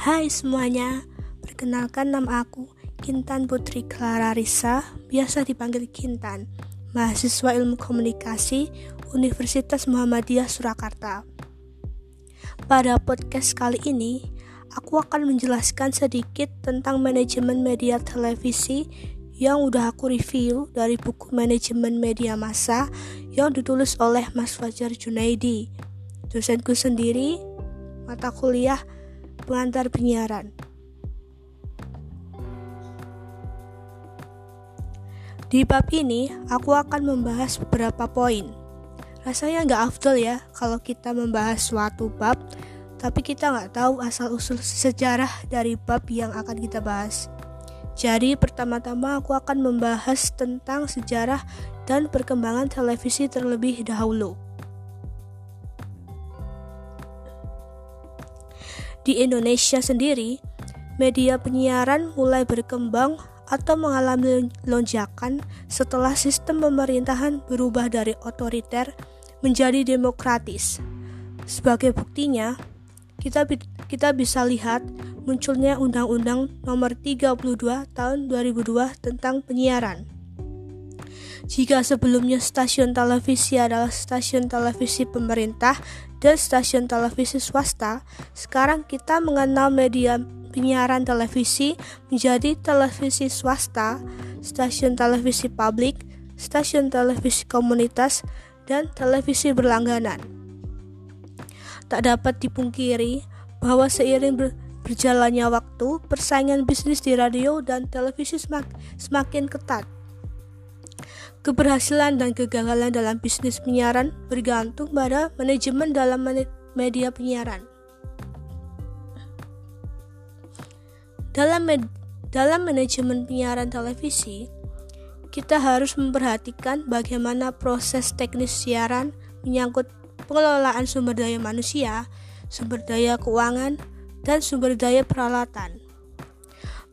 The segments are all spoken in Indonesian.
Hai semuanya, perkenalkan nama aku Kintan Putri Clara Risa, biasa dipanggil Kintan, mahasiswa ilmu komunikasi Universitas Muhammadiyah Surakarta. Pada podcast kali ini, aku akan menjelaskan sedikit tentang manajemen media televisi yang udah aku review dari buku manajemen media massa yang ditulis oleh Mas Fajar Junaidi. Dosenku sendiri, mata kuliah pengantar penyiaran. Di bab ini, aku akan membahas beberapa poin. Rasanya nggak afdol ya kalau kita membahas suatu bab, tapi kita nggak tahu asal-usul sejarah dari bab yang akan kita bahas. Jadi pertama-tama aku akan membahas tentang sejarah dan perkembangan televisi terlebih dahulu. Di Indonesia sendiri, media penyiaran mulai berkembang atau mengalami lonjakan setelah sistem pemerintahan berubah dari otoriter menjadi demokratis. Sebagai buktinya, kita kita bisa lihat munculnya Undang-Undang Nomor 32 Tahun 2002 tentang penyiaran. Jika sebelumnya stasiun televisi adalah stasiun televisi pemerintah dan stasiun televisi swasta, sekarang kita mengenal media penyiaran televisi menjadi televisi swasta, stasiun televisi publik, stasiun televisi komunitas, dan televisi berlangganan. Tak dapat dipungkiri bahwa seiring ber berjalannya waktu, persaingan bisnis di radio dan televisi semak semakin ketat. Keberhasilan dan kegagalan dalam bisnis penyiaran bergantung pada manajemen dalam media penyiaran. Dalam dalam manajemen penyiaran televisi, kita harus memperhatikan bagaimana proses teknis siaran menyangkut pengelolaan sumber daya manusia, sumber daya keuangan, dan sumber daya peralatan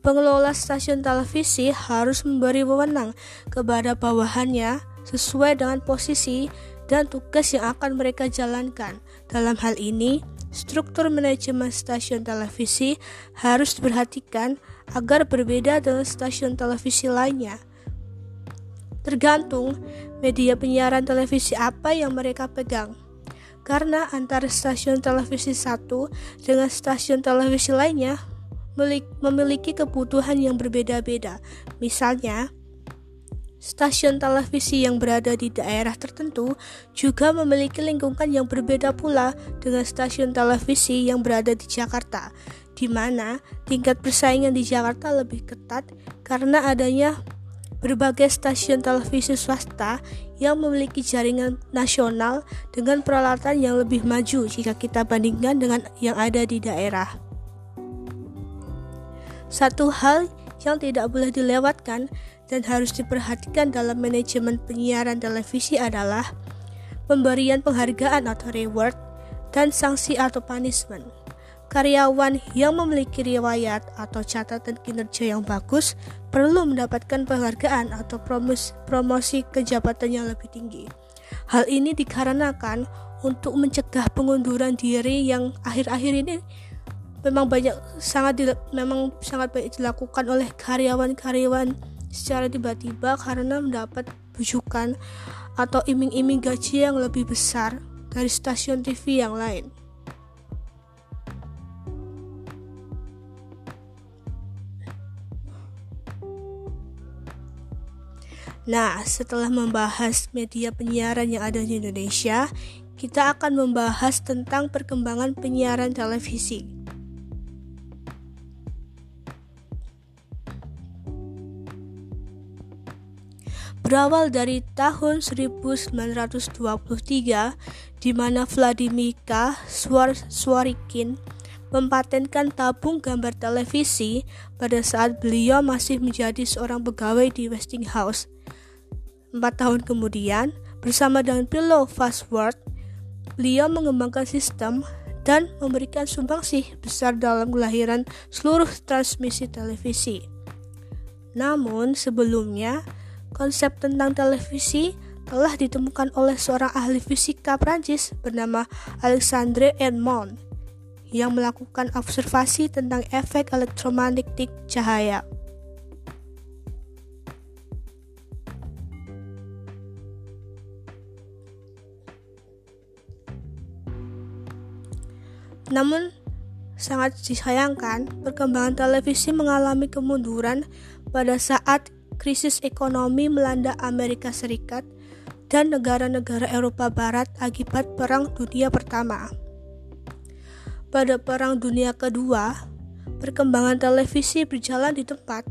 pengelola stasiun televisi harus memberi wewenang kepada bawahannya sesuai dengan posisi dan tugas yang akan mereka jalankan. Dalam hal ini, struktur manajemen stasiun televisi harus diperhatikan agar berbeda dengan stasiun televisi lainnya. Tergantung media penyiaran televisi apa yang mereka pegang. Karena antara stasiun televisi satu dengan stasiun televisi lainnya memiliki kebutuhan yang berbeda-beda. Misalnya, stasiun televisi yang berada di daerah tertentu juga memiliki lingkungan yang berbeda pula dengan stasiun televisi yang berada di Jakarta, di mana tingkat persaingan di Jakarta lebih ketat karena adanya berbagai stasiun televisi swasta yang memiliki jaringan nasional dengan peralatan yang lebih maju jika kita bandingkan dengan yang ada di daerah. Satu hal yang tidak boleh dilewatkan dan harus diperhatikan dalam manajemen penyiaran televisi adalah pemberian penghargaan atau reward dan sanksi atau punishment. Karyawan yang memiliki riwayat atau catatan kinerja yang bagus perlu mendapatkan penghargaan atau promosi, ke jabatan yang lebih tinggi. Hal ini dikarenakan untuk mencegah pengunduran diri yang akhir-akhir ini memang banyak sangat di, memang sangat banyak dilakukan oleh karyawan-karyawan secara tiba-tiba karena mendapat bujukan atau iming-iming gaji yang lebih besar dari stasiun TV yang lain. Nah, setelah membahas media penyiaran yang ada di Indonesia, kita akan membahas tentang perkembangan penyiaran televisi. Berawal dari tahun 1923 di mana Vladimir Swarikin mempatenkan tabung gambar televisi pada saat beliau masih menjadi seorang pegawai di Westinghouse. Empat tahun kemudian, bersama dengan Pillow Fastword, beliau mengembangkan sistem dan memberikan sumbangsih besar dalam kelahiran seluruh transmisi televisi. Namun sebelumnya, Konsep tentang televisi telah ditemukan oleh seorang ahli fisika Prancis bernama Alexandre Edmond yang melakukan observasi tentang efek elektromagnetik cahaya. Namun, sangat disayangkan, perkembangan televisi mengalami kemunduran pada saat krisis ekonomi melanda Amerika Serikat dan negara-negara Eropa Barat akibat Perang Dunia Pertama. Pada Perang Dunia Kedua, perkembangan televisi berjalan di tempat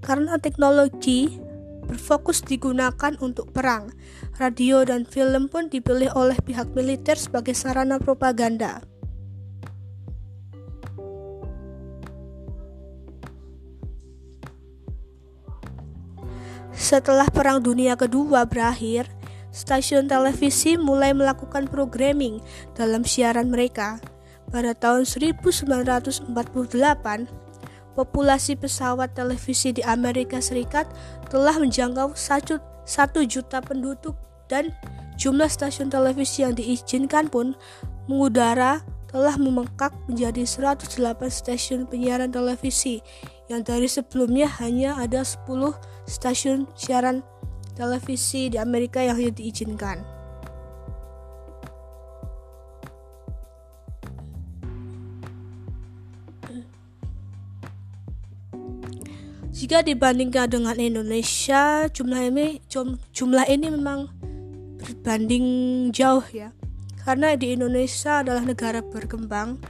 karena teknologi berfokus digunakan untuk perang. Radio dan film pun dipilih oleh pihak militer sebagai sarana propaganda. Setelah Perang Dunia Kedua berakhir, stasiun televisi mulai melakukan programming dalam siaran mereka. Pada tahun 1948, populasi pesawat televisi di Amerika Serikat telah menjangkau 1 juta penduduk dan jumlah stasiun televisi yang diizinkan pun mengudara telah memengkak menjadi 108 stasiun penyiaran televisi yang dari sebelumnya hanya ada 10 stasiun siaran televisi di Amerika yang hanya diizinkan. Jika dibandingkan dengan Indonesia, jumlah ini jumlah ini memang berbanding jauh ya. Karena di Indonesia adalah negara berkembang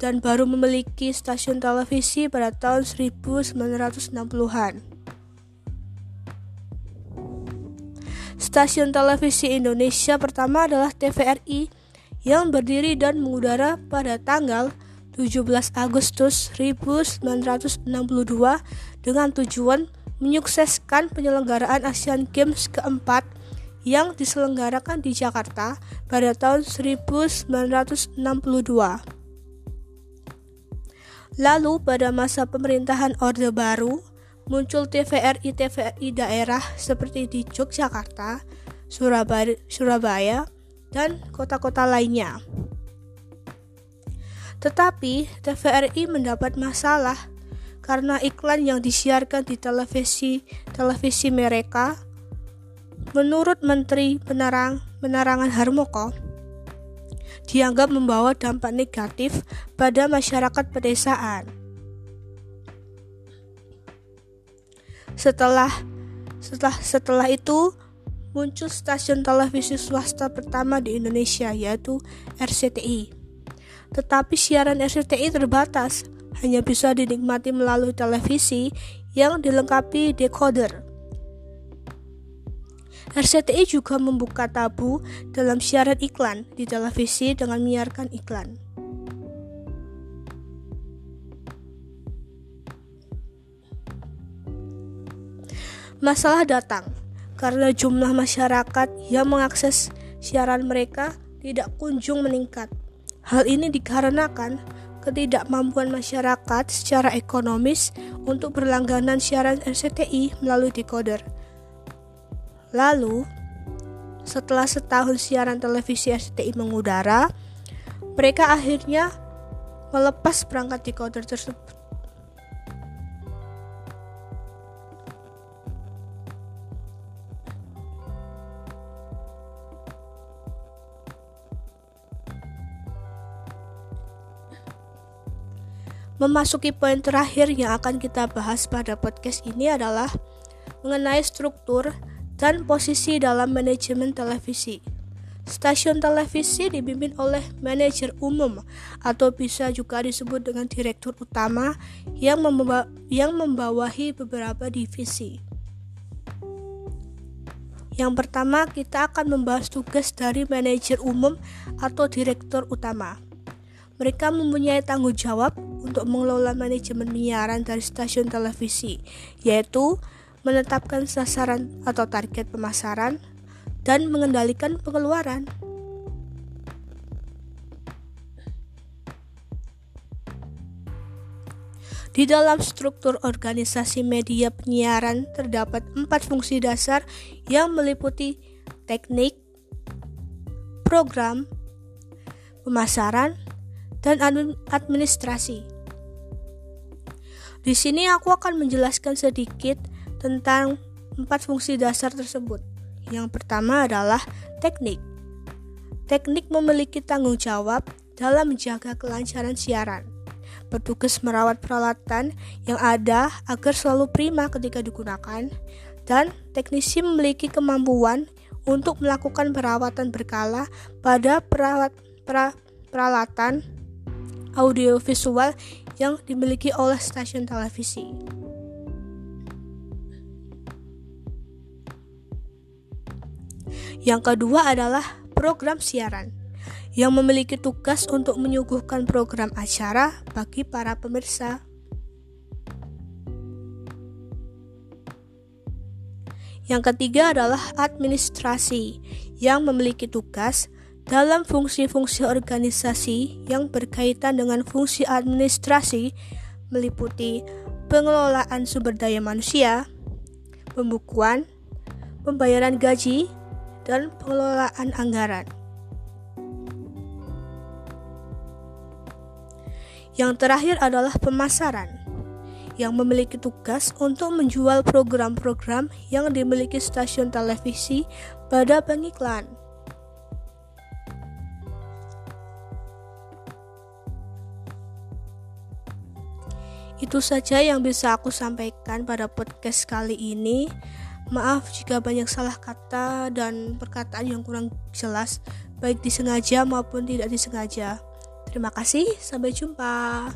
dan baru memiliki stasiun televisi pada tahun 1960-an. Stasiun televisi Indonesia pertama adalah TVRI yang berdiri dan mengudara pada tanggal 17 Agustus 1962 dengan tujuan menyukseskan penyelenggaraan Asian Games keempat yang diselenggarakan di Jakarta pada tahun 1962. Lalu pada masa pemerintahan Orde Baru, muncul TVRI-TVRI daerah seperti di Yogyakarta, Surabaya, dan kota-kota lainnya. Tetapi TVRI mendapat masalah karena iklan yang disiarkan di televisi televisi mereka menurut Menteri Penerang Penerangan Harmoko dianggap membawa dampak negatif pada masyarakat pedesaan. Setelah setelah setelah itu muncul stasiun televisi swasta pertama di Indonesia yaitu RCTI. Tetapi siaran RCTI terbatas, hanya bisa dinikmati melalui televisi yang dilengkapi decoder. RCTI juga membuka tabu dalam siaran iklan di televisi dengan menyiarkan iklan. Masalah datang karena jumlah masyarakat yang mengakses siaran mereka tidak kunjung meningkat. Hal ini dikarenakan ketidakmampuan masyarakat secara ekonomis untuk berlangganan siaran RCTI melalui decoder. Lalu, setelah setahun siaran televisi RCTI mengudara, mereka akhirnya melepas perangkat decoder tersebut. Memasuki poin terakhir yang akan kita bahas pada podcast ini adalah mengenai struktur dan posisi dalam manajemen televisi. Stasiun televisi dipimpin oleh manajer umum atau bisa juga disebut dengan direktur utama yang, membawa, yang membawahi beberapa divisi. Yang pertama, kita akan membahas tugas dari manajer umum atau direktur utama. Mereka mempunyai tanggung jawab untuk mengelola manajemen penyiaran dari stasiun televisi, yaitu menetapkan sasaran atau target pemasaran dan mengendalikan pengeluaran. Di dalam struktur organisasi media penyiaran terdapat empat fungsi dasar yang meliputi teknik, program, pemasaran, dan administrasi. Di sini aku akan menjelaskan sedikit tentang empat fungsi dasar tersebut. Yang pertama adalah teknik. Teknik memiliki tanggung jawab dalam menjaga kelancaran siaran. Petugas merawat peralatan yang ada agar selalu prima ketika digunakan, dan teknisi memiliki kemampuan untuk melakukan perawatan berkala pada perawat, pra, peralatan audiovisual yang dimiliki oleh stasiun televisi. Yang kedua adalah program siaran yang memiliki tugas untuk menyuguhkan program acara bagi para pemirsa. Yang ketiga adalah administrasi yang memiliki tugas dalam fungsi-fungsi organisasi yang berkaitan dengan fungsi administrasi meliputi pengelolaan sumber daya manusia, pembukuan, pembayaran gaji, dan pengelolaan anggaran. Yang terakhir adalah pemasaran, yang memiliki tugas untuk menjual program-program yang dimiliki stasiun televisi pada pengiklan. Itu saja yang bisa aku sampaikan pada podcast kali ini. Maaf jika banyak salah kata dan perkataan yang kurang jelas, baik disengaja maupun tidak disengaja. Terima kasih, sampai jumpa.